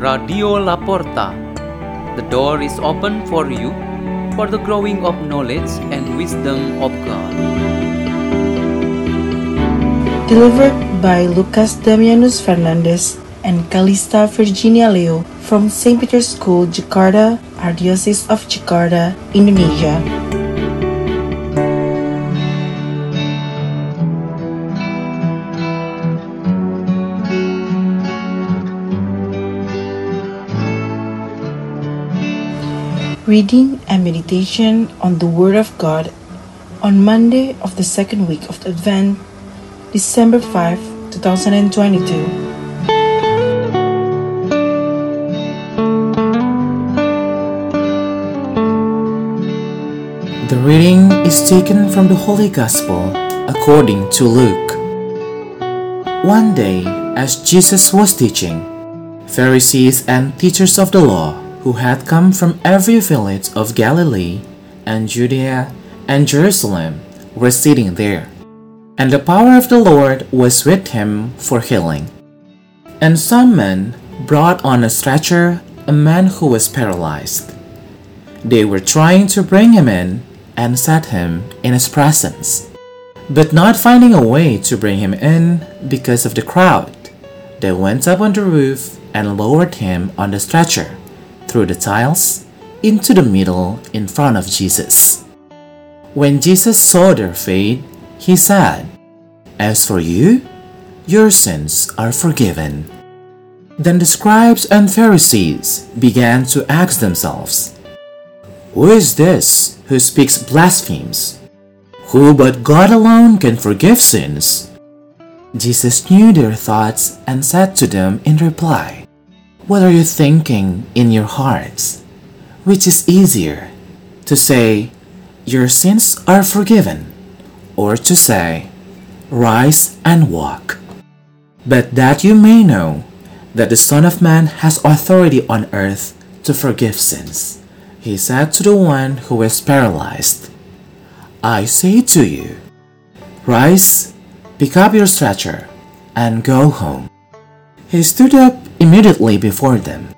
Radio La Porta. The door is open for you for the growing of knowledge and wisdom of God. Delivered by Lukas Damianus Fernandes and Calista Virginia Leo from St. Peter's School, Jakarta, Archdiocese of Jakarta, Indonesia. Reading and meditation on the Word of God on Monday of the second week of Advent, December 5, 2022. The reading is taken from the Holy Gospel according to Luke. One day, as Jesus was teaching, Pharisees and teachers of the law who had come from every village of Galilee and Judea and Jerusalem were sitting there. And the power of the Lord was with him for healing. And some men brought on a stretcher a man who was paralyzed. They were trying to bring him in and set him in his presence. But not finding a way to bring him in because of the crowd, they went up on the roof and lowered him on the stretcher through the tiles into the middle in front of Jesus. When Jesus saw their faith, he said, As for you, your sins are forgiven. Then the scribes and Pharisees began to ask themselves, Who is this who speaks blasphemies? Who but God alone can forgive sins? Jesus knew their thoughts and said to them in reply, What are you thinking in your hearts? Which is easier, to say, Your sins are forgiven, or to say, Rise and walk? But that you may know that the Son of Man has authority on earth to forgive sins. He said to the one who was paralyzed, I say to you, Rise, pick up your stretcher, and go home. He stood up immediately before them,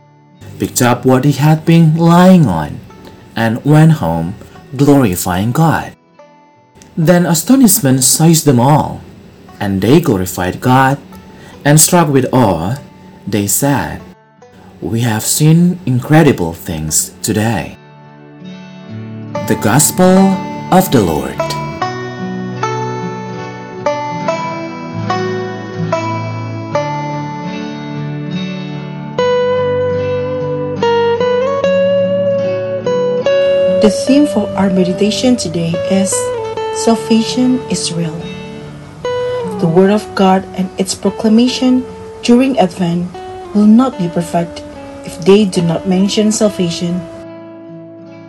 picked up what he had been lying on, and went home, glorifying God. Then astonishment seized them all, and they glorified God, and struck with awe, they said, We have seen incredible things today. The Gospel of the Lord. The theme for our meditation today is Salvation is Real. The Word of God and its proclamation during Advent will not be perfect if they do not mention salvation.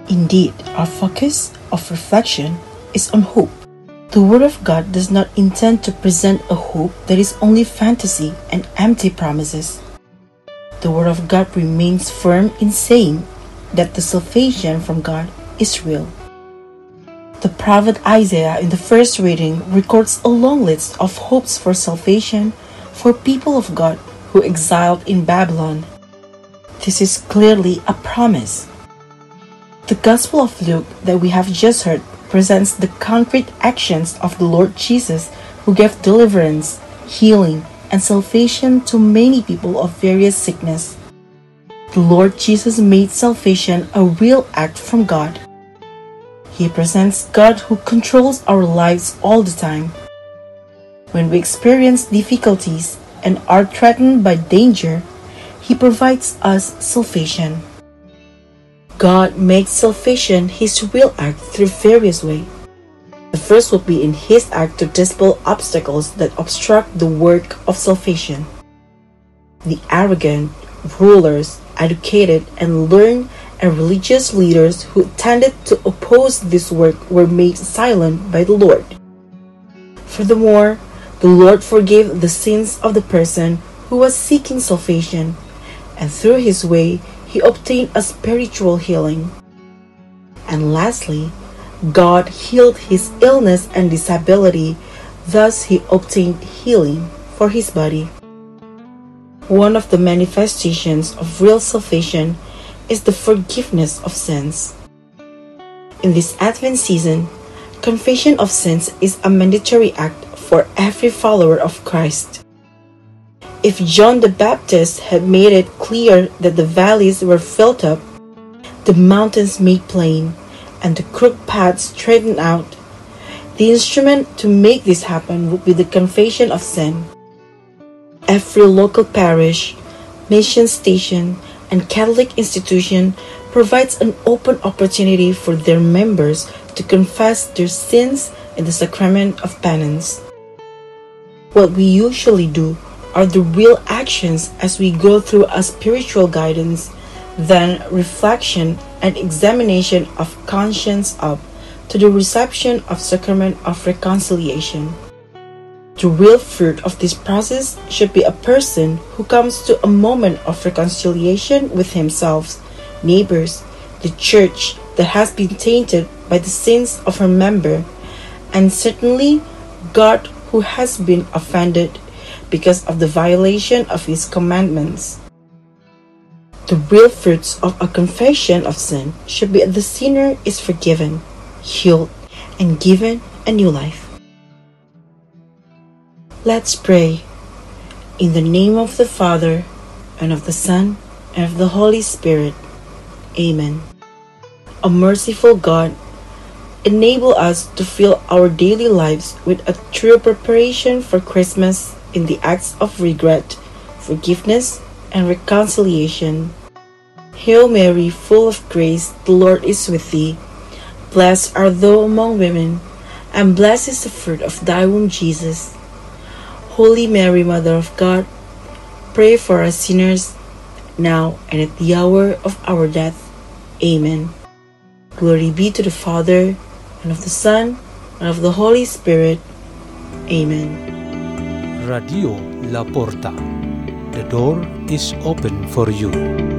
Indeed, our focus of reflection is on hope. The Word of God does not intend to present a hope that is only fantasy and empty promises. The Word of God remains firm in saying that the salvation from God is real. The prophet Isaiah in the first reading records a long list of hopes for salvation for people of God who exiled in Babylon. This is clearly a promise. The Gospel of Luke that we have just heard presents the concrete actions of the Lord Jesus who gave deliverance, healing, and salvation to many people of various sickness. The Lord Jesus made salvation a real act from God. He presents God who controls our lives all the time. When we experience difficulties and are threatened by danger, He provides us salvation. God makes salvation His real act through various ways. The first would be in His act to dispel obstacles that obstruct the work of salvation. The arrogant, rulers, educated, and learned and religious leaders who tended to oppose this work were made silent by the Lord. Furthermore, the Lord forgave the sins of the person who was seeking salvation, and through his way, he obtained a spiritual healing. And lastly, God healed his illness and disability, thus, he obtained healing for his body. One of the manifestations of real salvation is the forgiveness of sins. In this Advent season, confession of sins is a mandatory act for every follower of Christ. If John the Baptist had made it clear that the valleys were filled up, the mountains made plain, and the crooked paths straightened out, the instrument to make this happen would be the confession of sin. Every local parish, mission station, and Catholic institution provides an open opportunity for their members to confess their sins in the sacrament of penance. What we usually do are the real actions as we go through a spiritual guidance, then reflection and examination of conscience up to the reception of sacrament of reconciliation. The real fruit of this process should be a person who comes to a moment of reconciliation with himself, neighbors, the church that has been tainted by the sins of her member, and certainly God who has been offended because of the violation of his commandments. The real fruits of a confession of sin should be that the sinner is forgiven, healed, and given a new life. Let's pray. In the name of the Father, and of the Son, and of the Holy Spirit. Amen. A merciful God, enable us to fill our daily lives with a true preparation for Christmas in the acts of regret, forgiveness, and reconciliation. Hail Mary, full of grace, the Lord is with thee. Blessed art thou among women, and blessed is the fruit of thy womb, Jesus. Holy Mary, Mother of God, pray for us sinners, now and at the hour of our death. Amen. Glory be to the Father, and of the Son, and of the Holy Spirit. Amen. Radio La Porta. The door is open for you.